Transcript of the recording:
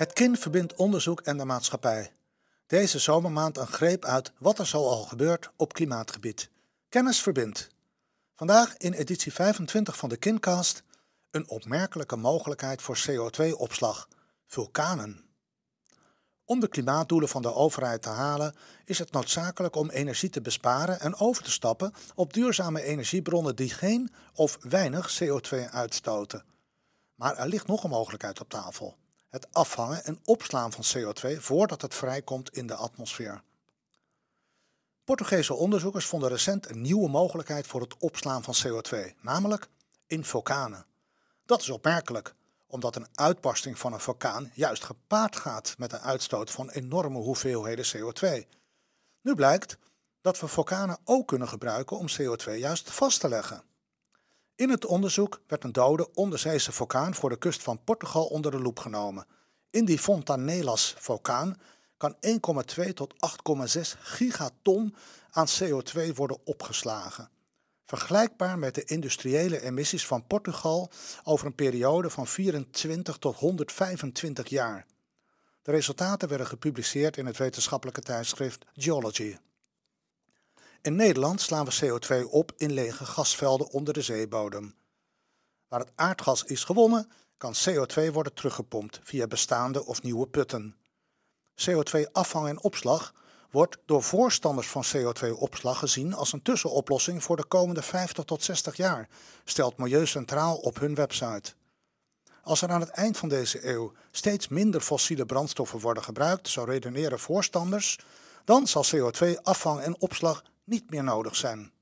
Het KIN verbindt onderzoek en de maatschappij. Deze zomermaand een greep uit wat er zo al gebeurt op klimaatgebied. Kennis verbindt. Vandaag in editie 25 van de KINcast een opmerkelijke mogelijkheid voor CO2-opslag: vulkanen. Om de klimaatdoelen van de overheid te halen is het noodzakelijk om energie te besparen en over te stappen op duurzame energiebronnen die geen of weinig CO2 uitstoten. Maar er ligt nog een mogelijkheid op tafel het afvangen en opslaan van CO2 voordat het vrijkomt in de atmosfeer. Portugese onderzoekers vonden recent een nieuwe mogelijkheid voor het opslaan van CO2, namelijk in vulkanen. Dat is opmerkelijk, omdat een uitbarsting van een vulkaan juist gepaard gaat met een uitstoot van enorme hoeveelheden CO2. Nu blijkt dat we vulkanen ook kunnen gebruiken om CO2 juist vast te leggen. In het onderzoek werd een dode onderzeese vulkaan voor de kust van Portugal onder de loep genomen. In die Fontanelas vulkaan kan 1,2 tot 8,6 gigaton aan CO2 worden opgeslagen. Vergelijkbaar met de industriële emissies van Portugal over een periode van 24 tot 125 jaar. De resultaten werden gepubliceerd in het wetenschappelijke tijdschrift Geology. In Nederland slaan we CO2 op in lege gasvelden onder de zeebodem. Waar het aardgas is gewonnen, kan CO2 worden teruggepompt via bestaande of nieuwe putten. CO2-afvang en opslag wordt door voorstanders van CO2-opslag gezien als een tussenoplossing voor de komende 50 tot 60 jaar, stelt Milieu Centraal op hun website. Als er aan het eind van deze eeuw steeds minder fossiele brandstoffen worden gebruikt, zo redeneren voorstanders, dan zal CO2-afvang en opslag niet meer nodig zijn.